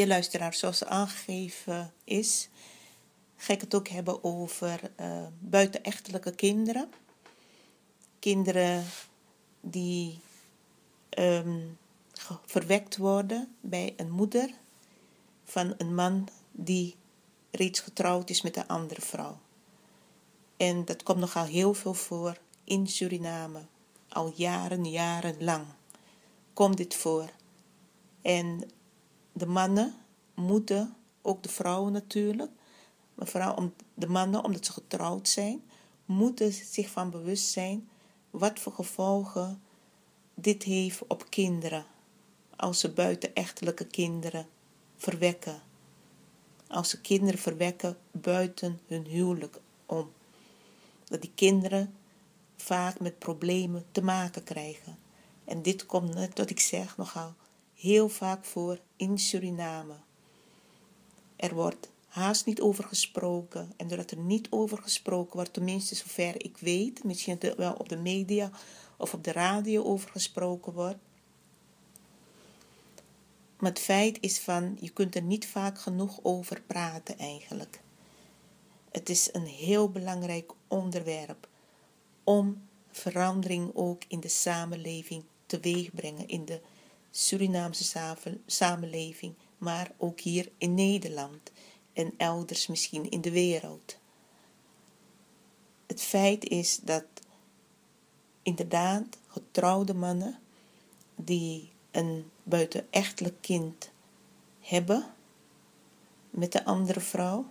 Je luisteraar, zoals aangegeven is, ga ik het ook hebben over uh, buitenechtelijke kinderen. Kinderen die um, verwekt worden bij een moeder van een man die reeds getrouwd is met een andere vrouw. En dat komt nogal heel veel voor in Suriname. Al jaren, jaren lang komt dit voor. En de mannen moeten, ook de vrouwen natuurlijk, maar vooral de mannen, omdat ze getrouwd zijn, moeten zich van bewust zijn wat voor gevolgen dit heeft op kinderen. Als ze buitenechtelijke kinderen verwekken. Als ze kinderen verwekken buiten hun huwelijk om. Dat die kinderen vaak met problemen te maken krijgen. En dit komt net wat ik zeg nogal heel vaak voor in Suriname. Er wordt haast niet over gesproken. En doordat er niet over gesproken wordt, tenminste zover ik weet, misschien wel op de media of op de radio over gesproken wordt. Maar het feit is van, je kunt er niet vaak genoeg over praten eigenlijk. Het is een heel belangrijk onderwerp om verandering ook in de samenleving teweeg brengen, in de Surinaamse samenleving, maar ook hier in Nederland en elders misschien in de wereld. Het feit is dat inderdaad getrouwde mannen die een buitenechtelijk kind hebben met de andere vrouw,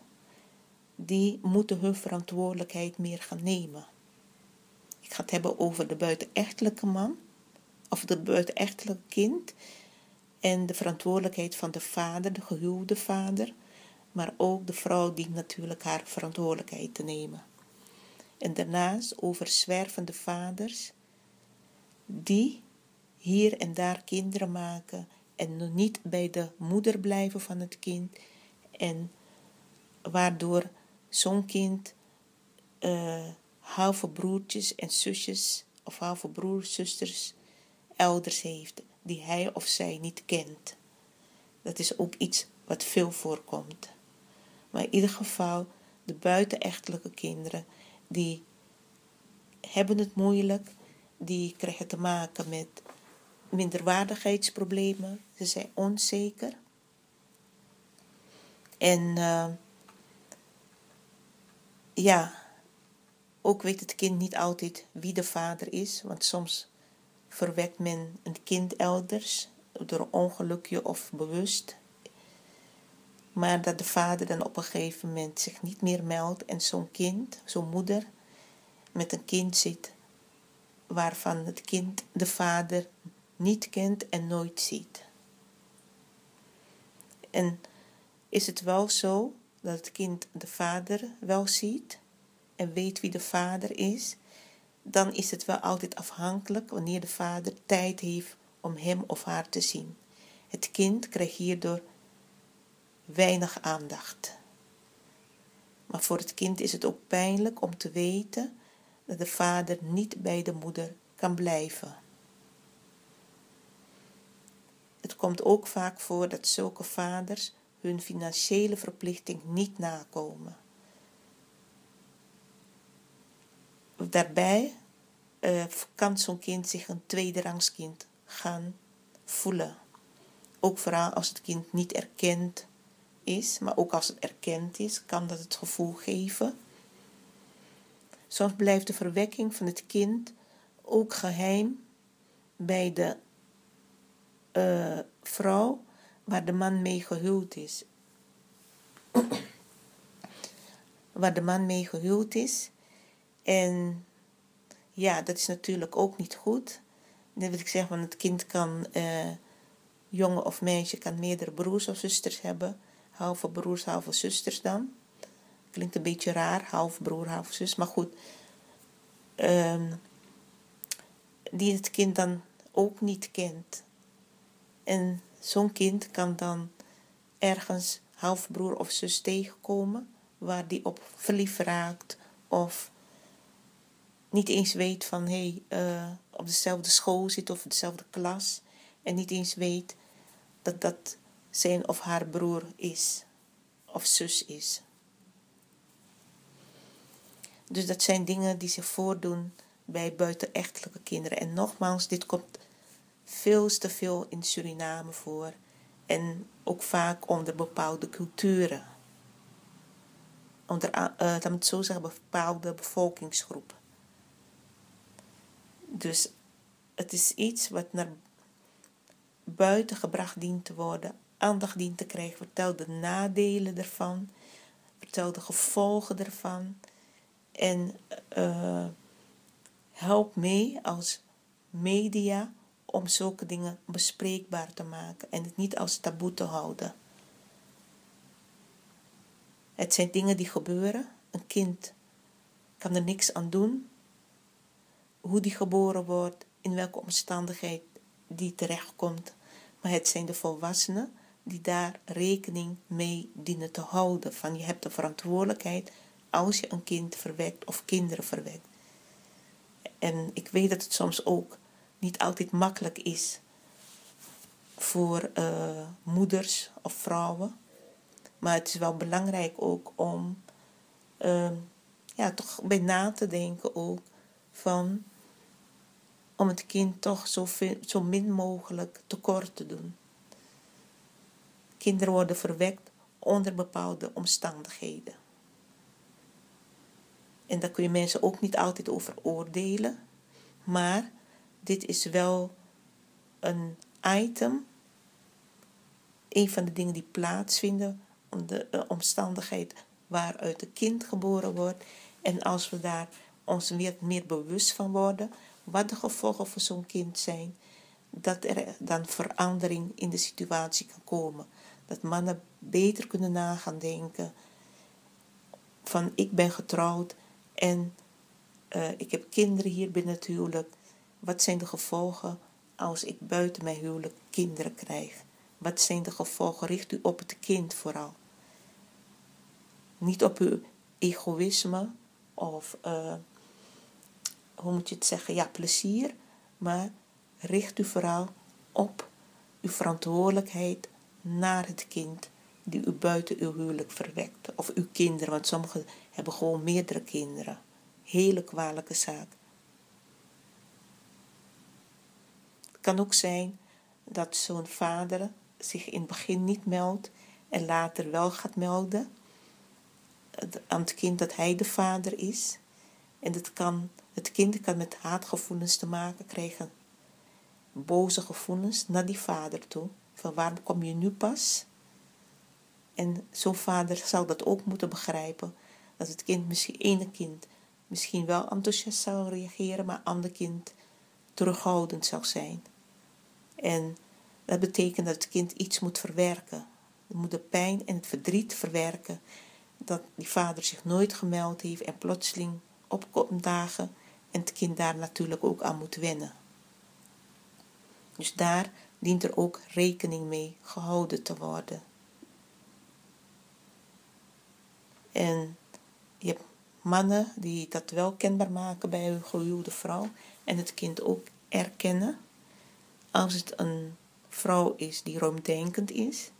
die moeten hun verantwoordelijkheid meer gaan nemen. Ik ga het hebben over de buitenechtelijke man of de buitenechtelijke kind en de verantwoordelijkheid van de vader, de gehuwde vader, maar ook de vrouw dient natuurlijk haar verantwoordelijkheid te nemen. En daarnaast over zwervende vaders die hier en daar kinderen maken en niet bij de moeder blijven van het kind en waardoor zo'n kind uh, halve broertjes en zusjes of halve broers, zusters, elders heeft die hij of zij niet kent. Dat is ook iets wat veel voorkomt. Maar in ieder geval, de buitenechtelijke kinderen, die hebben het moeilijk, die krijgen te maken met minderwaardigheidsproblemen, ze zijn onzeker. En uh, ja, ook weet het kind niet altijd wie de vader is, want soms verwekt men een kind elders door ongelukje of bewust. Maar dat de vader dan op een gegeven moment zich niet meer meldt en zo'n kind, zo'n moeder, met een kind zit waarvan het kind de vader niet kent en nooit ziet. En is het wel zo dat het kind de vader wel ziet en weet wie de vader is, dan is het wel altijd afhankelijk wanneer de vader tijd heeft om hem of haar te zien. Het kind krijgt hierdoor weinig aandacht. Maar voor het kind is het ook pijnlijk om te weten dat de vader niet bij de moeder kan blijven. Het komt ook vaak voor dat zulke vaders hun financiële verplichting niet nakomen. Daarbij uh, kan zo'n kind zich een tweederangskind gaan voelen. Ook vooral als het kind niet erkend is, maar ook als het erkend is, kan dat het gevoel geven. Soms blijft de verwekking van het kind ook geheim bij de uh, vrouw waar de man mee gehuwd is. waar de man mee gehuwd is. En ja, dat is natuurlijk ook niet goed. Net wat ik zeg, want het kind kan, uh, jongen of meisje, kan meerdere broers of zusters hebben. Halve broers, halve zusters dan. Klinkt een beetje raar, half broer, half zus, maar goed. Um, die het kind dan ook niet kent. En zo'n kind kan dan ergens halfbroer of zus tegenkomen waar die op verliefd raakt of niet eens weet van hé, hey, uh, op dezelfde school zit of dezelfde klas en niet eens weet dat dat zijn of haar broer is of zus is. Dus dat zijn dingen die zich voordoen bij buitenechtelijke kinderen. En nogmaals, dit komt veel te veel in Suriname voor. En ook vaak onder bepaalde culturen. Onder, uh, me het zo zeggen, bepaalde bevolkingsgroepen. Dus het is iets wat naar buiten gebracht dient te worden, aandacht dient te krijgen. Vertel de nadelen ervan, vertel de gevolgen ervan. En uh, help mee als media om zulke dingen bespreekbaar te maken en het niet als taboe te houden. Het zijn dingen die gebeuren. Een kind kan er niks aan doen. Hoe die geboren wordt, in welke omstandigheid die terechtkomt. Maar het zijn de volwassenen die daar rekening mee dienen te houden. Van je hebt de verantwoordelijkheid als je een kind verwekt of kinderen verwekt. En ik weet dat het soms ook niet altijd makkelijk is voor uh, moeders of vrouwen. Maar het is wel belangrijk ook om uh, ja, toch bij na te denken ook van om het kind toch zo, veel, zo min mogelijk tekort te doen. Kinderen worden verwekt onder bepaalde omstandigheden. En daar kun je mensen ook niet altijd over oordelen. Maar dit is wel een item. Een van de dingen die plaatsvinden. De eh, omstandigheid waaruit een kind geboren wordt. En als we daar ons weer meer bewust van worden. Wat de gevolgen voor zo'n kind zijn. Dat er dan verandering in de situatie kan komen. Dat mannen beter kunnen nagaan denken. Van ik ben getrouwd en uh, ik heb kinderen hier binnen het huwelijk. Wat zijn de gevolgen als ik buiten mijn huwelijk kinderen krijg? Wat zijn de gevolgen? Richt u op het kind vooral. Niet op uw egoïsme of, uh, hoe moet je het zeggen, ja, plezier. Maar richt u vooral op uw verantwoordelijkheid naar het kind die u buiten uw huwelijk verwekt. Of uw kinderen, want sommigen hebben gewoon meerdere kinderen. Hele kwalijke zaak. Het kan ook zijn dat zo'n vader zich in het begin niet meldt en later wel gaat melden aan het kind dat hij de vader is. En het, kan, het kind kan met haatgevoelens te maken krijgen, boze gevoelens naar die vader toe. Van waarom kom je nu pas? En zo'n vader zal dat ook moeten begrijpen. Dat het kind, misschien ene kind, misschien wel enthousiast zou reageren, maar ander kind terughoudend zou zijn. En dat betekent dat het kind iets moet verwerken. Het moet de pijn en het verdriet verwerken. Dat die vader zich nooit gemeld heeft en plotseling opkomt dagen en het kind daar natuurlijk ook aan moet wennen. Dus daar dient er ook rekening mee gehouden te worden. En je hebt mannen die dat wel kenbaar maken bij hun gehuwde vrouw en het kind ook erkennen. Als het een vrouw is die ruimdenkend is,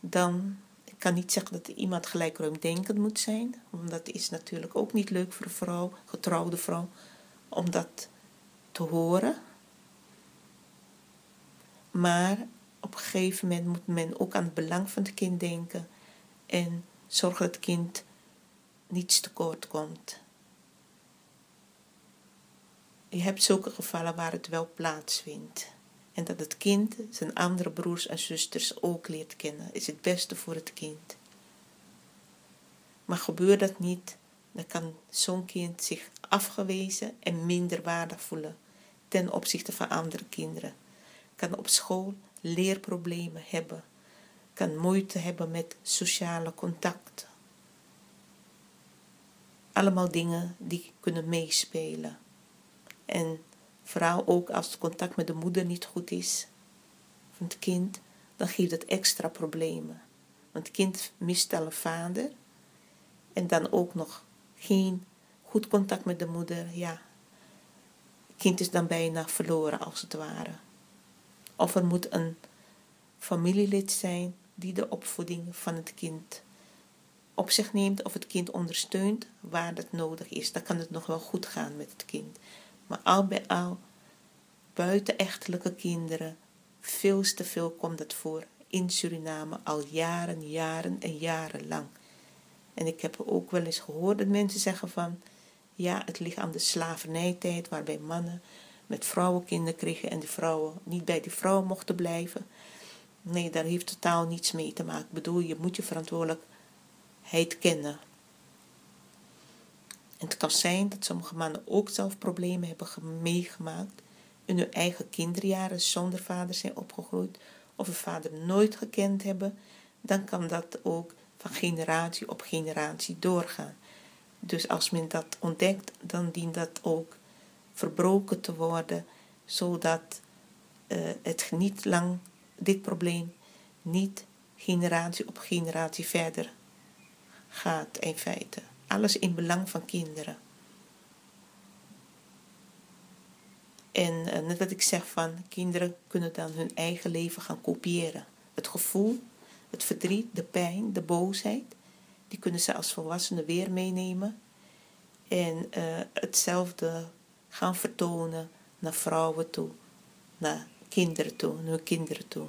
dan ik kan niet zeggen dat iemand gelijk ruimdenkend moet zijn, want dat is natuurlijk ook niet leuk voor een vrouw, getrouwde vrouw, om dat te horen. Maar op een gegeven moment moet men ook aan het belang van het kind denken en zorgen dat het kind niets tekort komt. Je hebt zulke gevallen waar het wel plaatsvindt. En dat het kind zijn andere broers en zusters ook leert kennen, is het beste voor het kind. Maar gebeurt dat niet, dan kan zo'n kind zich afgewezen en minder waardig voelen ten opzichte van andere kinderen. Kan op school leerproblemen hebben, kan moeite hebben met sociale contact. Allemaal dingen die kunnen meespelen. En vooral ook als het contact met de moeder niet goed is van het kind, dan geeft het extra problemen. Want het kind mist al een vader en dan ook nog geen goed contact met de moeder. Ja, het kind is dan bijna verloren als het ware. Of er moet een familielid zijn die de opvoeding van het kind op zich neemt of het kind ondersteunt waar dat nodig is. Dan kan het nog wel goed gaan met het kind. Maar al bij al, buitenechtelijke kinderen, veel te veel komt dat voor in Suriname al jaren, jaren en jaren lang. En ik heb ook wel eens gehoord dat mensen zeggen van, ja, het ligt aan de slavernijtijd waarbij mannen met vrouwen kinderen kregen en de vrouwen niet bij die vrouwen mochten blijven. Nee, daar heeft totaal niets mee te maken. Ik bedoel, je moet je verantwoordelijkheid kennen. En het kan zijn dat sommige mannen ook zelf problemen hebben meegemaakt in hun eigen kinderjaren zonder vader zijn opgegroeid of een vader nooit gekend hebben, dan kan dat ook van generatie op generatie doorgaan. Dus als men dat ontdekt, dan dient dat ook verbroken te worden, zodat uh, het niet lang, dit probleem niet generatie op generatie verder gaat in feite. Alles in belang van kinderen. En uh, net wat ik zeg van kinderen kunnen dan hun eigen leven gaan kopiëren. Het gevoel, het verdriet, de pijn, de boosheid, die kunnen ze als volwassenen weer meenemen. En uh, hetzelfde gaan vertonen naar vrouwen toe, naar kinderen toe, naar hun kinderen toe.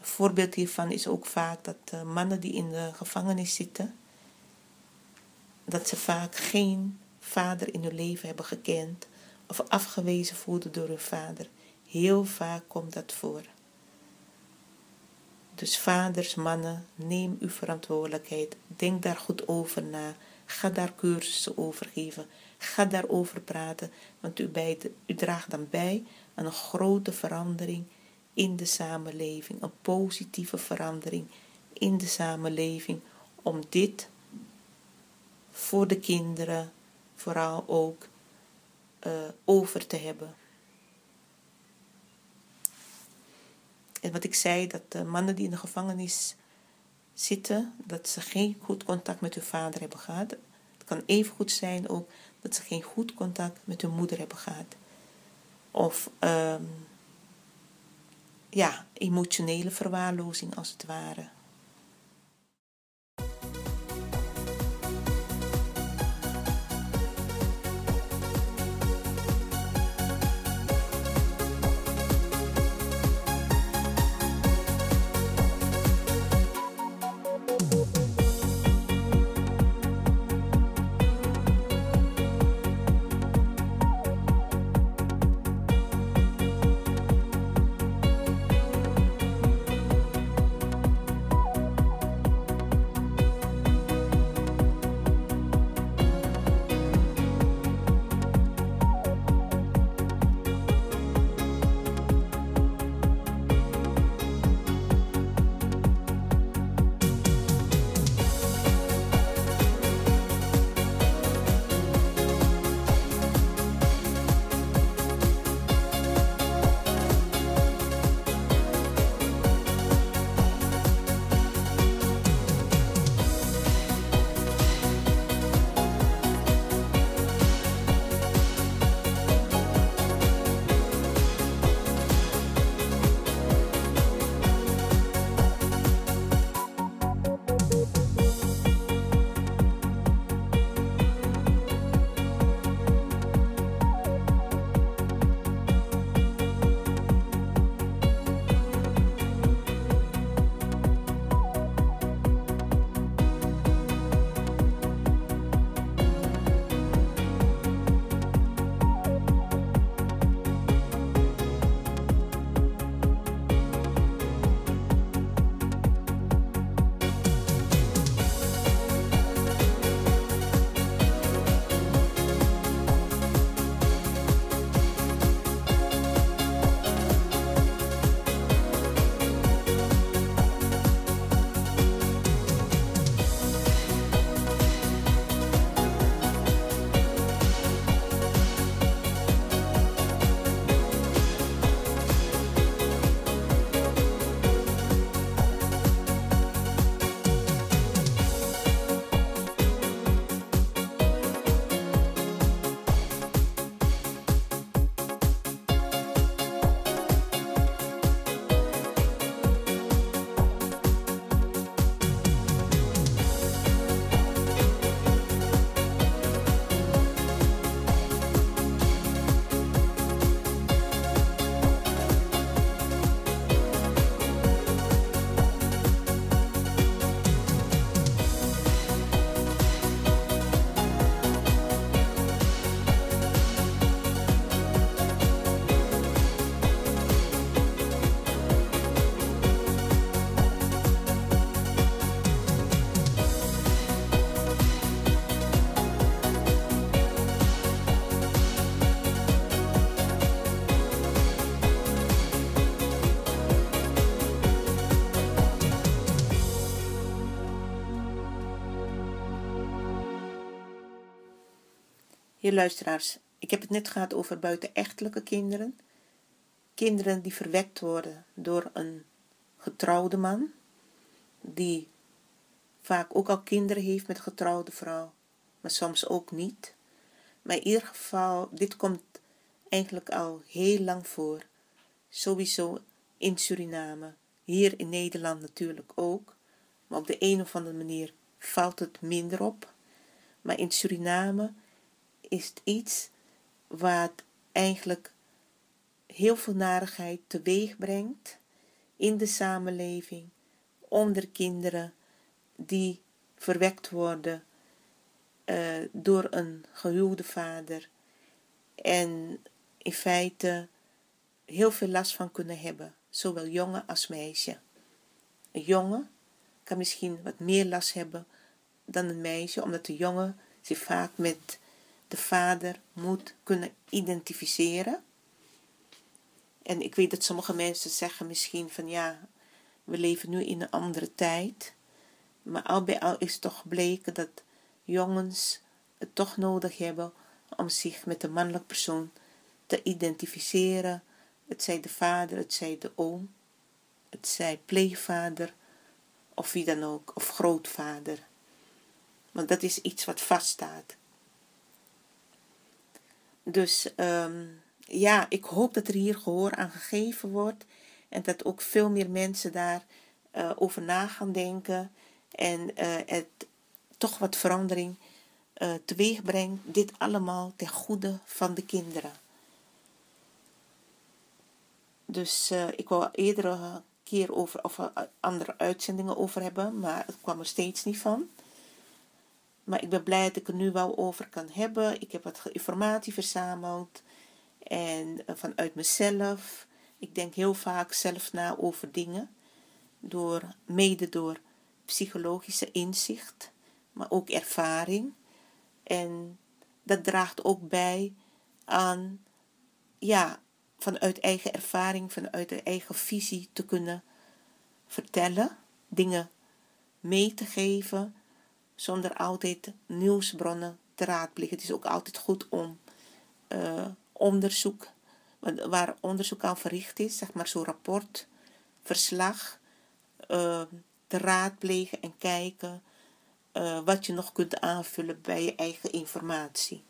Een voorbeeld hiervan is ook vaak dat uh, mannen die in de gevangenis zitten, dat ze vaak geen vader in hun leven hebben gekend of afgewezen voelden door hun vader. Heel vaak komt dat voor. Dus vaders, mannen, neem uw verantwoordelijkheid. Denk daar goed over na. Ga daar cursussen over geven. Ga daarover praten. Want u, u draagt dan bij aan een grote verandering in de samenleving. Een positieve verandering in de samenleving. Om dit voor de kinderen vooral ook uh, over te hebben. En wat ik zei, dat de mannen die in de gevangenis zitten, dat ze geen goed contact met hun vader hebben gehad. Het kan even goed zijn ook dat ze geen goed contact met hun moeder hebben gehad. Of um, ja, emotionele verwaarlozing als het ware. Luisteraars, ik heb het net gehad over buitenechtelijke kinderen. Kinderen die verwekt worden door een getrouwde man, die vaak ook al kinderen heeft met een getrouwde vrouw, maar soms ook niet. Maar in ieder geval, dit komt eigenlijk al heel lang voor. Sowieso in Suriname, hier in Nederland natuurlijk ook, maar op de een of andere manier valt het minder op. Maar in Suriname is het iets wat eigenlijk heel veel narigheid teweeg brengt in de samenleving onder kinderen die verwekt worden uh, door een gehuwde vader en in feite heel veel last van kunnen hebben, zowel jongen als meisje. Een jongen kan misschien wat meer last hebben dan een meisje, omdat de jongen zich vaak met de vader moet kunnen identificeren. En ik weet dat sommige mensen zeggen misschien van ja, we leven nu in een andere tijd. Maar al bij al is toch gebleken dat jongens het toch nodig hebben om zich met de mannelijke persoon te identificeren. Het zij de vader, het zij de oom, het zij pleegvader of wie dan ook, of grootvader. Want dat is iets wat vaststaat. Dus um, ja, ik hoop dat er hier gehoor aan gegeven wordt en dat ook veel meer mensen daar uh, over na gaan denken en uh, het toch wat verandering uh, teweeg brengt. Dit allemaal ten goede van de kinderen. Dus ik wou eerder een keer over of andere uitzendingen over hebben, maar het kwam er steeds niet van. Maar ik ben blij dat ik er nu wel over kan hebben. Ik heb wat informatie verzameld. En eh, vanuit mezelf. Ik denk heel vaak zelf na over dingen. Door, mede door psychologische inzicht. Maar ook ervaring. En dat draagt ook bij aan, ja, vanuit eigen ervaring, vanuit de eigen visie te kunnen vertellen. Dingen mee te geven zonder altijd nieuwsbronnen te raadplegen. Het is ook altijd goed om uh, onderzoek, waar onderzoek aan verricht is, zeg maar zo'n rapport, verslag, uh, te raadplegen en kijken uh, wat je nog kunt aanvullen bij je eigen informatie.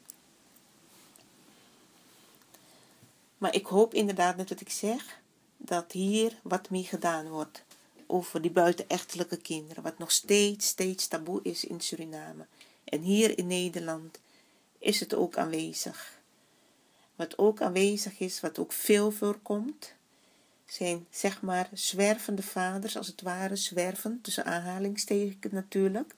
Maar ik hoop inderdaad, net wat ik zeg, dat hier wat mee gedaan wordt over die buitenechtelijke kinderen, wat nog steeds, steeds taboe is in Suriname. En hier in Nederland is het ook aanwezig. Wat ook aanwezig is, wat ook veel voorkomt, zijn zeg maar zwervende vaders, als het ware zwerven, tussen aanhalingstekens natuurlijk.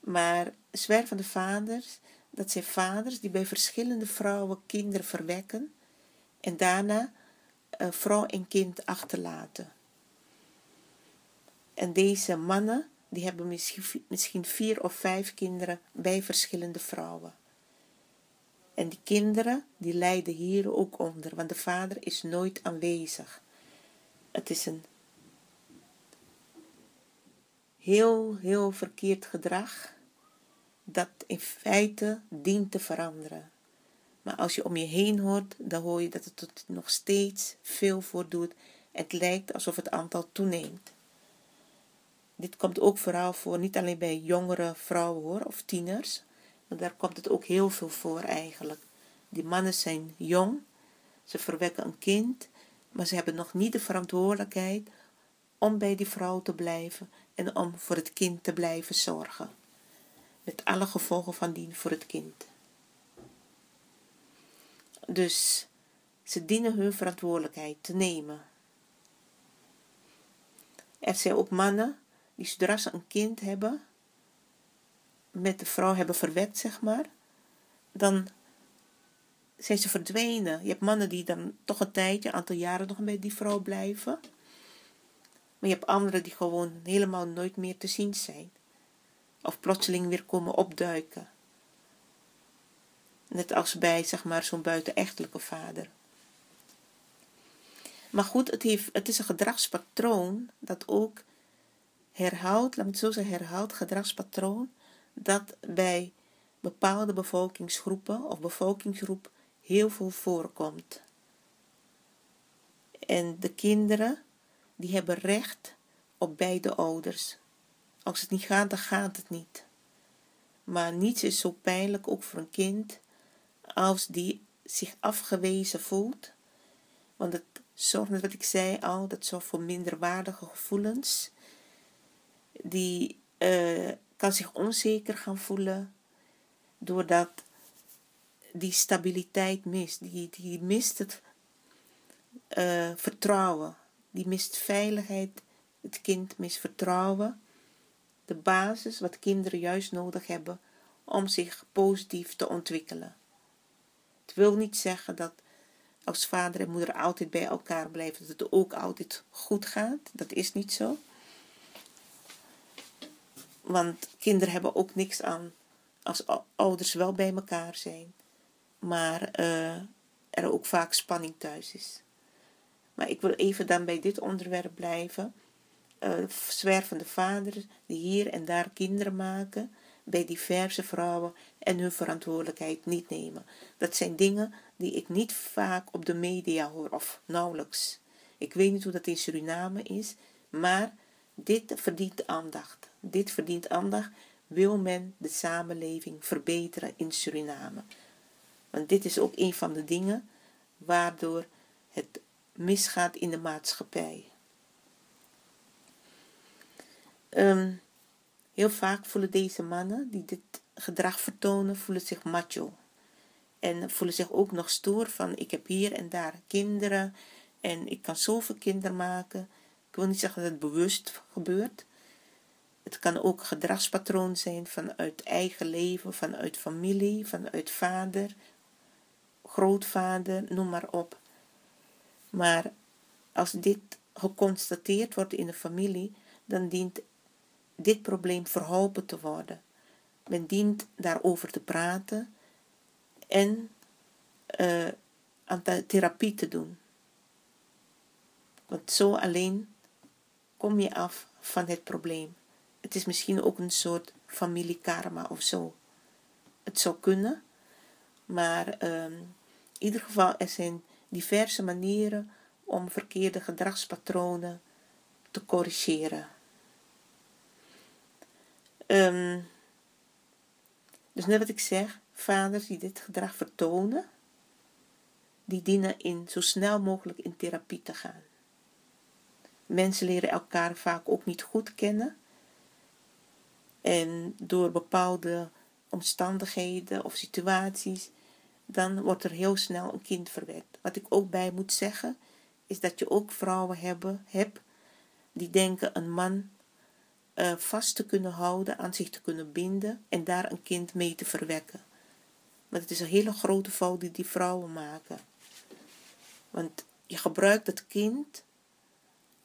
Maar zwervende vaders, dat zijn vaders die bij verschillende vrouwen kinderen verwekken en daarna uh, vrouw en kind achterlaten. En deze mannen, die hebben misschien, vier of vijf kinderen bij verschillende vrouwen. En die kinderen, die lijden hier ook onder, want de vader is nooit aanwezig. Het is een heel, heel verkeerd gedrag dat in feite dient te veranderen. Maar als je om je heen hoort, dan hoor je dat het er nog steeds veel voor doet. Het lijkt alsof het aantal toeneemt. Dit komt ook vooral voor, niet alleen bij jongere vrouwen hoor, of tieners, maar daar komt het ook heel veel voor eigenlijk. Die mannen zijn jong, ze verwekken een kind, maar ze hebben nog niet de verantwoordelijkheid om bij die vrouw te blijven en om voor het kind te blijven zorgen. Met alle gevolgen van dien voor het kind. Dus ze dienen hun verantwoordelijkheid te nemen. Er zijn ook mannen die zodra ze een kind hebben, met de vrouw hebben verwekt, zeg maar, dan zijn ze verdwenen. Je hebt mannen die dan toch een tijdje, een aantal jaren nog bij die vrouw blijven. Maar je hebt anderen die gewoon helemaal nooit meer te zien zijn. Of plotseling weer komen opduiken. Net als bij, zeg maar, zo'n buitenechtelijke vader. Maar goed, het, heeft, het is een gedragspatroon dat ook herhaald, laat me zo zeggen, herhaald gedragspatroon dat bij bepaalde bevolkingsgroepen of bevolkingsgroep heel veel voorkomt. En de kinderen, die hebben recht op beide ouders. Als het niet gaat, dan gaat het niet. Maar niets is zo pijnlijk, ook voor een kind, als die zich afgewezen voelt. Want het zorgt, wat ik zei al, dat zorgt voor minderwaardige gevoelens. Die uh, kan zich onzeker gaan voelen, doordat die stabiliteit mist. Die, die mist het uh, vertrouwen. Die mist veiligheid. Het kind mist vertrouwen. De basis wat kinderen juist nodig hebben om zich positief te ontwikkelen. Het wil niet zeggen dat als vader en moeder altijd bij elkaar blijven, dat het ook altijd goed gaat. Dat is niet zo. Want kinderen hebben ook niks aan als ouders wel bij elkaar zijn, maar uh, er ook vaak spanning thuis is. Maar ik wil even dan bij dit onderwerp blijven. Uh, zwervende vaders die hier en daar kinderen maken bij diverse vrouwen en hun verantwoordelijkheid niet nemen. Dat zijn dingen die ik niet vaak op de media hoor of nauwelijks. Ik weet niet hoe dat in Suriname is, maar dit verdient aandacht. Dit verdient aandacht. Wil men de samenleving verbeteren in Suriname? Want dit is ook een van de dingen waardoor het misgaat in de maatschappij. Ehm, heel vaak voelen deze mannen die dit gedrag vertonen, voelen zich macho. En voelen zich ook nog stoer van ik heb hier en daar kinderen en ik kan zoveel kinderen maken. Ik wil niet zeggen dat het bewust gebeurt. Het kan ook gedragspatroon zijn vanuit eigen leven, vanuit familie, vanuit vader, grootvader, noem maar op. Maar als dit geconstateerd wordt in de familie, dan dient dit probleem verholpen te worden. Men dient daarover te praten en uh, aan therapie te doen. Want zo alleen kom je af van het probleem. Het is misschien ook een soort familiekarma of zo. Het zou kunnen, maar um, in ieder geval er zijn diverse manieren om verkeerde gedragspatronen te corrigeren. Um, dus net wat ik zeg, vaders die dit gedrag vertonen, die dienen in zo snel mogelijk in therapie te gaan. Mensen leren elkaar vaak ook niet goed kennen. En door bepaalde omstandigheden of situaties dan wordt er heel snel een kind verwekt. Wat ik ook bij moet zeggen, is dat je ook vrouwen hebben, hebt die denken een man uh, vast te kunnen houden, aan zich te kunnen binden en daar een kind mee te verwekken. Maar het is een hele grote fout die die vrouwen maken. Want je gebruikt het kind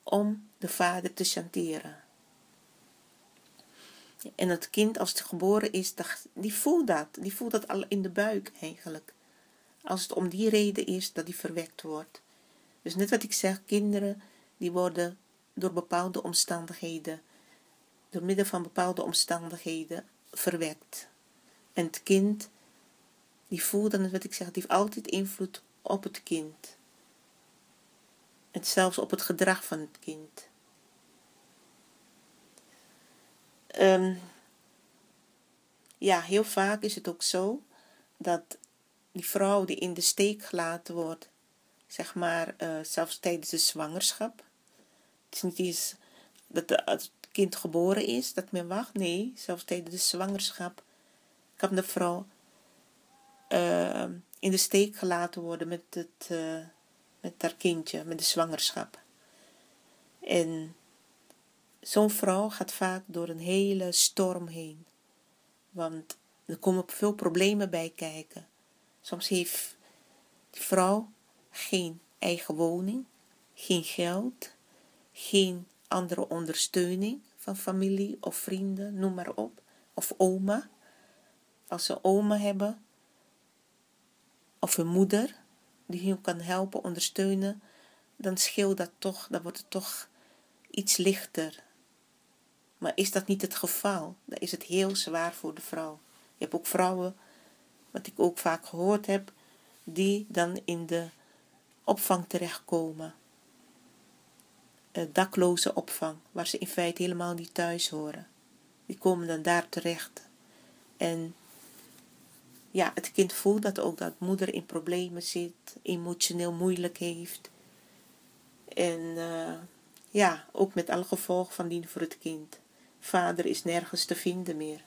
om de vader te chanteren. En het kind, als het geboren is, die voelt dat. Die voelt dat al in de buik eigenlijk. Als het om die reden is dat die verwekt wordt. Dus net wat ik zeg, kinderen die worden door bepaalde omstandigheden, door middel van bepaalde omstandigheden verwekt. En het kind, die voelt dan, wat ik zeg, die heeft altijd invloed op het kind. En zelfs op het gedrag van het kind. Um, ja, heel vaak is het ook zo dat die vrouw die in de steek gelaten wordt, zeg maar, uh, zelfs tijdens de zwangerschap. Het is niet eens dat het kind geboren is, dat men wacht. Nee, zelfs tijdens de zwangerschap kan de vrouw uh, in de steek gelaten worden met, het, uh, met haar kindje, met de zwangerschap. En zo'n vrouw gaat vaak door een hele storm heen. Want er komen veel problemen bij kijken. Soms heeft die vrouw geen eigen woning, geen geld, geen andere ondersteuning van familie of vrienden, noem maar op, of oma. Als ze oma hebben, of een moeder die hun kan helpen, ondersteunen, dan scheelt dat toch, dan wordt het toch iets lichter. Maar is dat niet het geval, dan is het heel zwaar voor de vrouw. Je hebt ook vrouwen, wat ik ook vaak gehoord heb, die dan in de opvang terechtkomen. dakloze opvang, waar ze in feite helemaal niet thuis horen. Die komen dan daar terecht. En ja, het kind voelt dat ook dat moeder in problemen zit, emotioneel moeilijk heeft. En uh, ja, ook met alle gevolgen van dien voor het kind. Vader is nergens te vinden meer.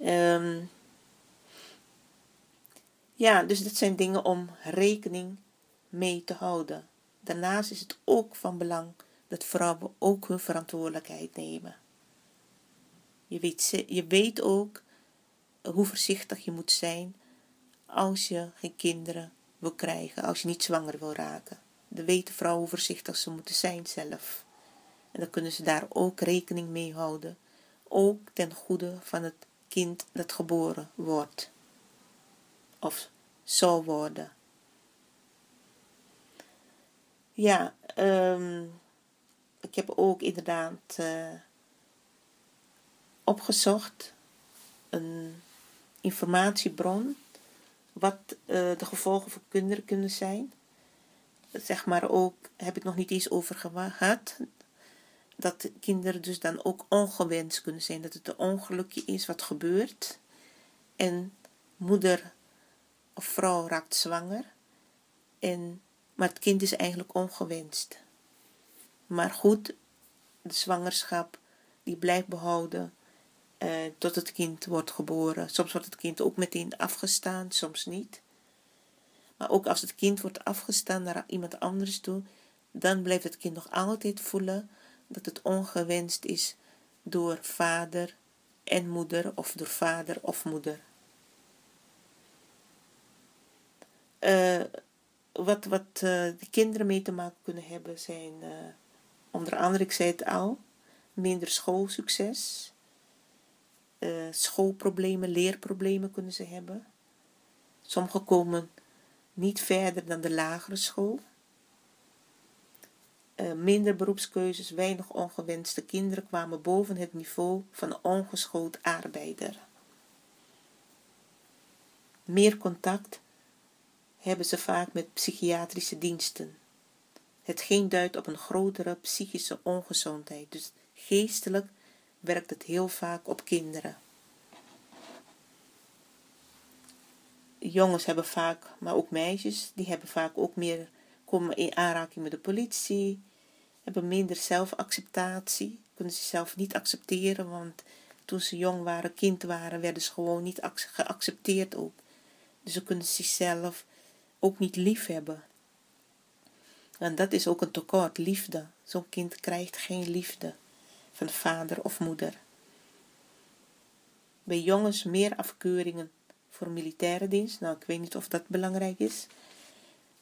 Um, ja, dus dat zijn dingen om rekening mee te houden. Daarnaast is het ook van belang dat vrouwen ook hun verantwoordelijkheid nemen. Je weet, je weet ook hoe voorzichtig je moet zijn als je geen kinderen wil krijgen, als je niet zwanger wil raken. Dan weten vrouwen voorzichtig ze moeten zijn zelf. En dan kunnen ze daar ook rekening mee houden. Ook ten goede van het kind dat geboren wordt. Of zal worden. Ja, um, ik heb ook inderdaad uh, opgezocht een informatiebron wat uh, de gevolgen voor kinderen kunnen zijn. Zeg maar ook, heb ik nog niet eens over gehad, dat kinderen dus dan ook ongewenst kunnen zijn. Dat het een ongelukje is wat gebeurt. En moeder of vrouw raakt zwanger. En, maar het kind is eigenlijk ongewenst. Maar goed, de zwangerschap die blijft behouden eh, tot het kind wordt geboren. Soms wordt het kind ook meteen afgestaan, soms niet. Maar ook als het kind wordt afgestaan naar iemand anders toe, dan blijft het kind nog altijd voelen dat het ongewenst is door vader en moeder of door vader of moeder. Uh, wat wat uh, de kinderen mee te maken kunnen hebben zijn uh, onder andere, ik zei het al, minder schoolsucces, schoolproblemen, leerproblemen kunnen ze hebben. Sommigen komen niet verder dan de lagere school. Uh, minder beroepskeuzes, weinig ongewenste kinderen kwamen boven het niveau van een ongeschoold arbeider. Meer contact hebben ze vaak met psychiatrische diensten. Hetgeen duidt op een grotere psychische ongezondheid. Dus geestelijk werkt het heel vaak op kinderen. Jongens hebben vaak, maar ook meisjes, die hebben vaak ook meer komen in aanraking met de politie, hebben minder zelfacceptatie, kunnen zichzelf niet accepteren, want toen ze jong waren, kind waren, werden ze gewoon niet geaccepteerd ook. Dus ze kunnen zichzelf ook niet lief hebben. En dat is ook een tekort, liefde. Zo'n kind krijgt geen liefde van vader of moeder. Bij jongens meer afkeuringen voor militaire dienst. Nou, ik weet niet of dat belangrijk is.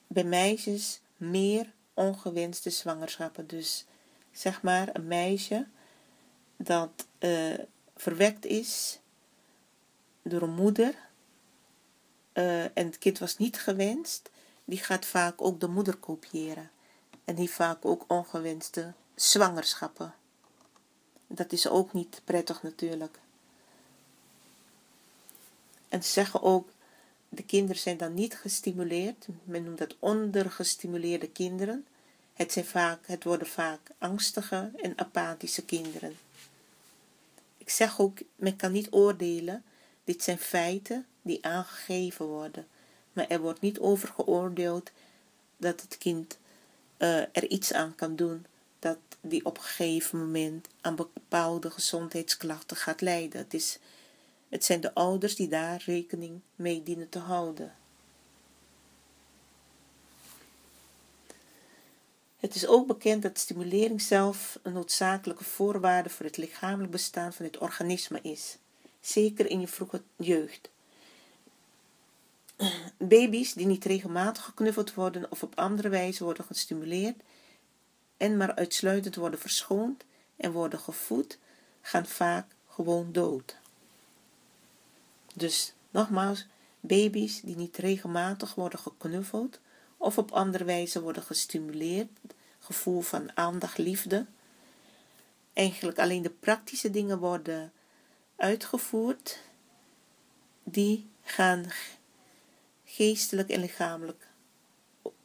Bij meisjes meer ongewenste zwangerschappen. Dus zeg maar een meisje dat uh, verwekt is door een moeder uh, en het kind was niet gewenst, die gaat vaak ook de moeder kopiëren. En die vaak ook ongewenste zwangerschappen. Dat is ook niet prettig natuurlijk. En ze zeggen ook, de kinderen zijn dan niet gestimuleerd. Men noemt dat ondergestimuleerde kinderen. Het, zijn vaak, het worden vaak angstige en apathische kinderen. Ik zeg ook, men kan niet oordelen. Dit zijn feiten die aangegeven worden. Maar er wordt niet over geoordeeld dat het kind uh, er iets aan kan doen dat die op een gegeven moment aan bepaalde gezondheidsklachten gaat leiden. Is, het zijn de ouders die daar rekening mee dienen te houden. Het is ook bekend dat stimulering zelf een noodzakelijke voorwaarde voor het lichamelijk bestaan van het organisme is, zeker in je vroege jeugd. Baby's die niet regelmatig geknuffeld worden of op andere wijze worden gestimuleerd en maar uitsluitend worden verschoond en worden gevoed, gaan vaak gewoon dood. Dus nogmaals, baby's die niet regelmatig worden geknuffeld of op andere wijze worden gestimuleerd, gevoel van aandacht, liefde, eigenlijk alleen de praktische dingen worden uitgevoerd, die gaan geestelijk en lichamelijk,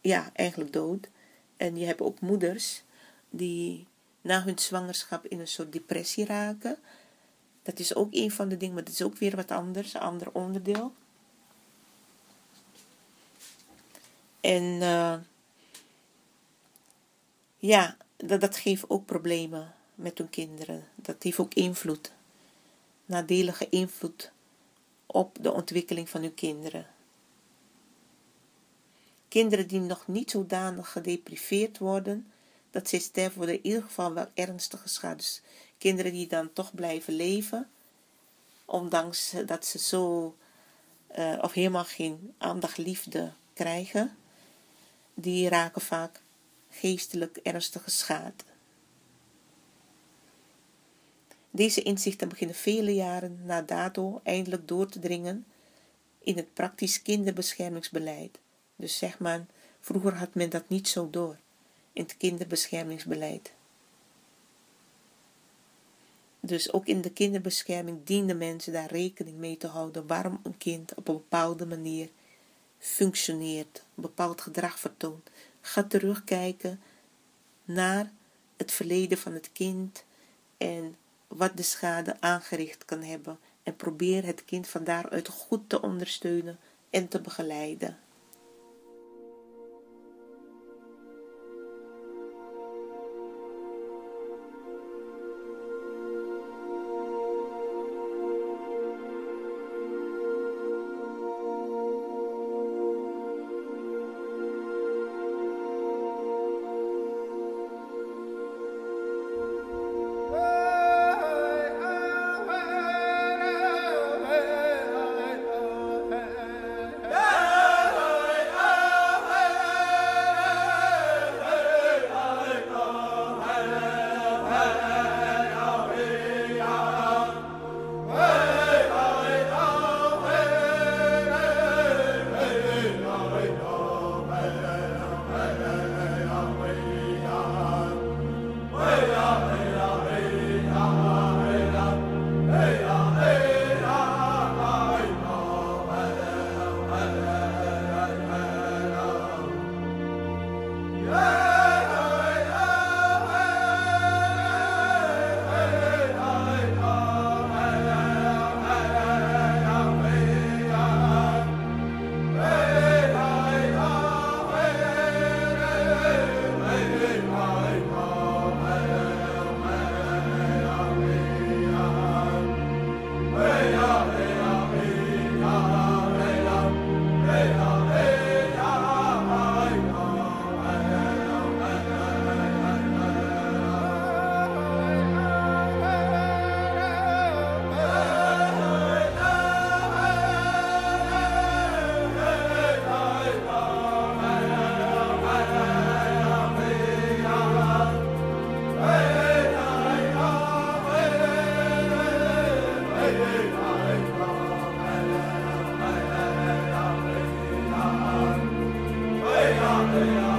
ja, eigenlijk dood. En je hebt ook moeders die na hun zwangerschap in een soort depressie raken. Dat is ook een van de dingen, maar dat is ook weer wat anders, een ander onderdeel. En uh, ja, dat, dat geeft ook problemen met hun kinderen. Dat heeft ook invloed, nadelige invloed op de ontwikkeling van hun kinderen. Kinderen die nog niet zodanig gedepriveerd worden, dat ze sterven worden in ieder geval wel ernstige schade. Kinderen die dan toch blijven leven, ondanks dat ze zo uh, of helemaal geen aandacht, liefde krijgen, die raken vaak geestelijk ernstige schade. Deze inzichten beginnen vele jaren na dato eindelijk door te dringen in het praktisch kinderbeschermingsbeleid. Dus zeg maar, vroeger had men dat niet zo door in het kinderbeschermingsbeleid. Dus ook in de kinderbescherming dienden mensen daar rekening mee te houden waarom een kind op een bepaalde manier functioneert, een bepaald gedrag vertoont. Ga terugkijken naar het verleden van het kind en wat de schade aangericht kan hebben. En probeer het kind van daaruit goed te ondersteunen en te begeleiden. Hallelujah.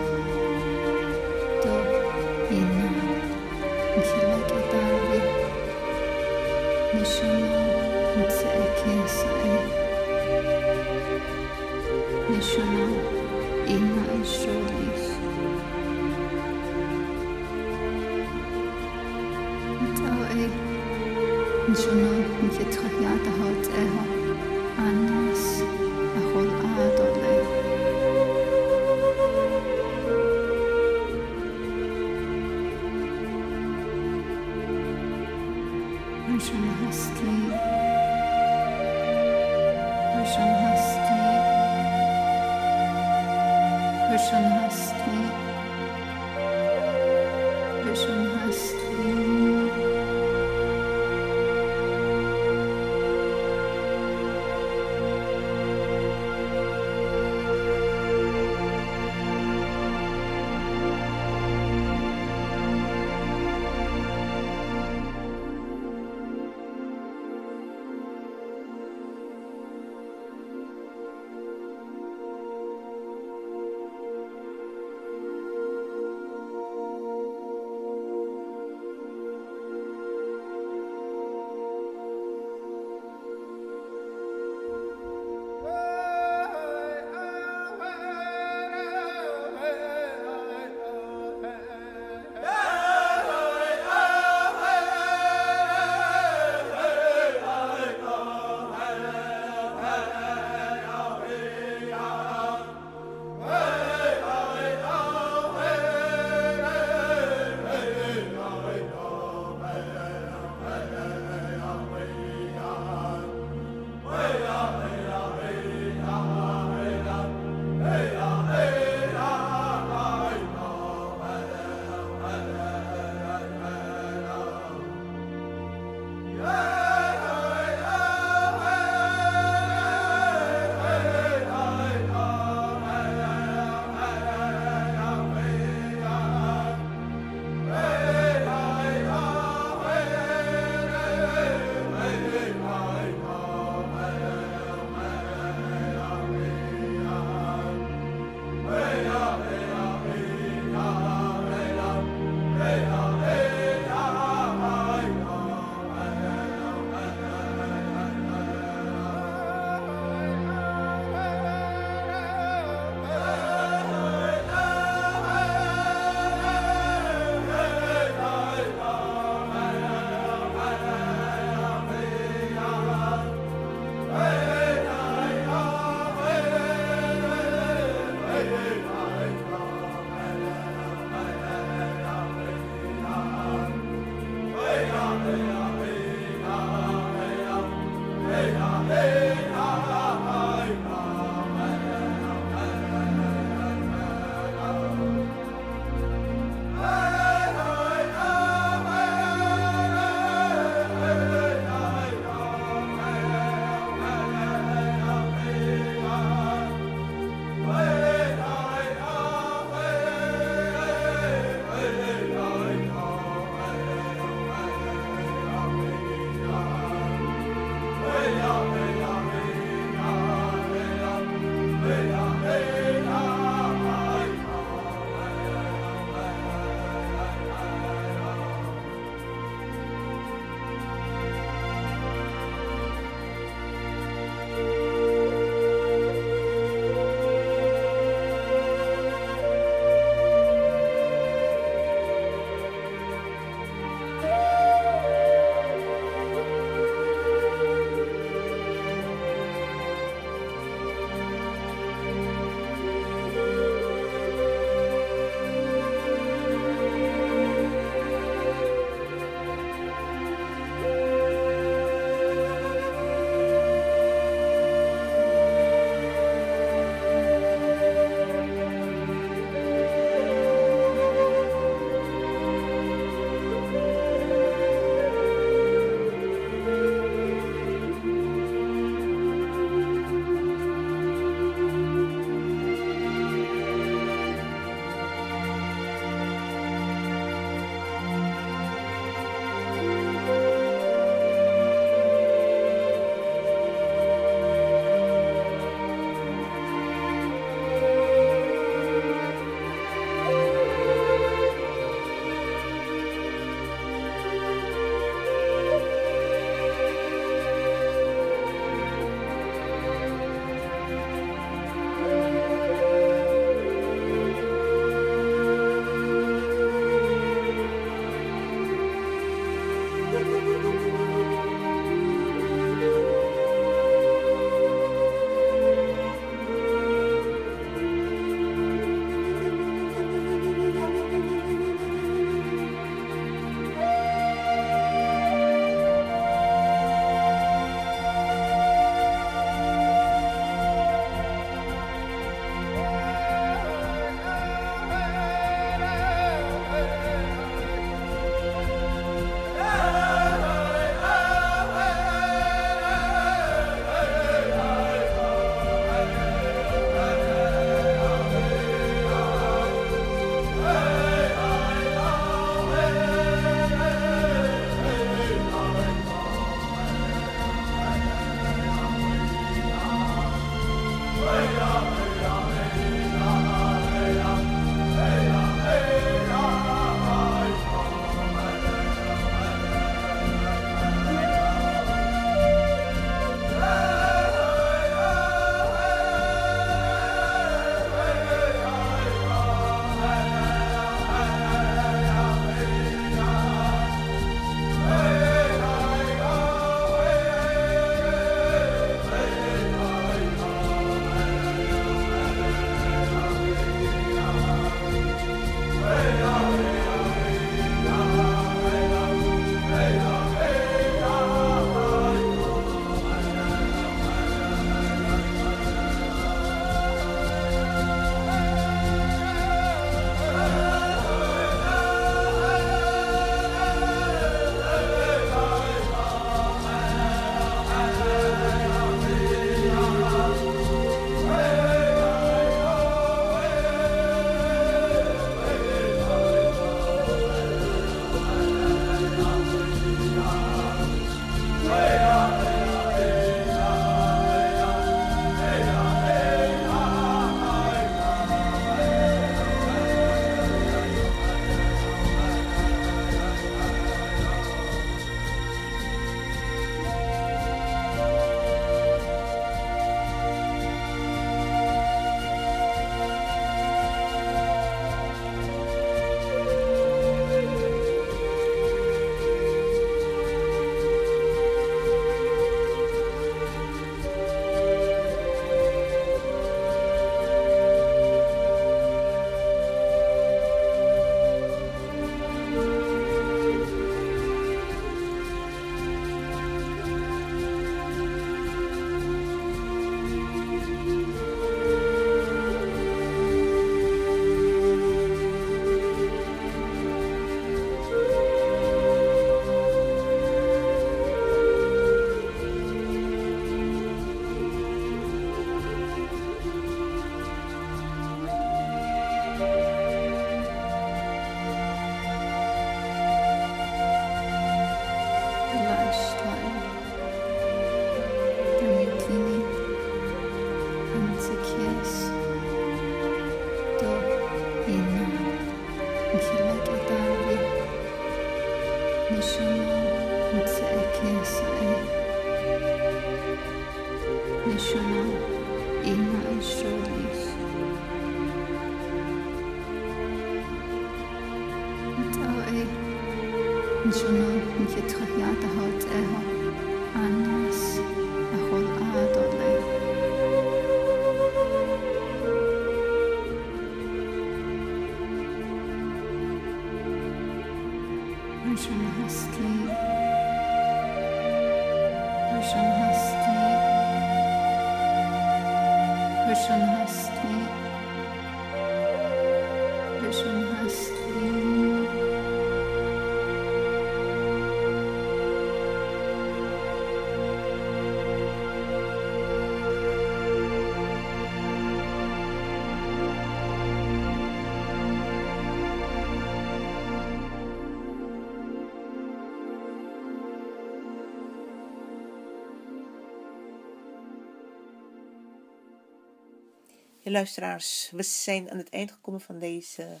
Luisteraars, we zijn aan het eind gekomen van deze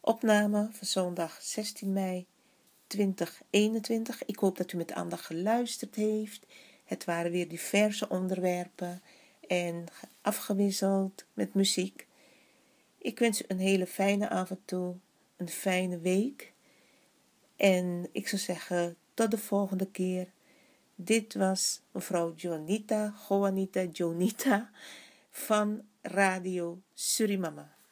opname van zondag 16 mei 2021. Ik hoop dat u met aandacht geluisterd heeft. Het waren weer diverse onderwerpen en afgewisseld met muziek. Ik wens u een hele fijne avond toe, een fijne week. En ik zou zeggen, tot de volgende keer. Dit was mevrouw Jonita, Juanita Jonita van Radio Surimama.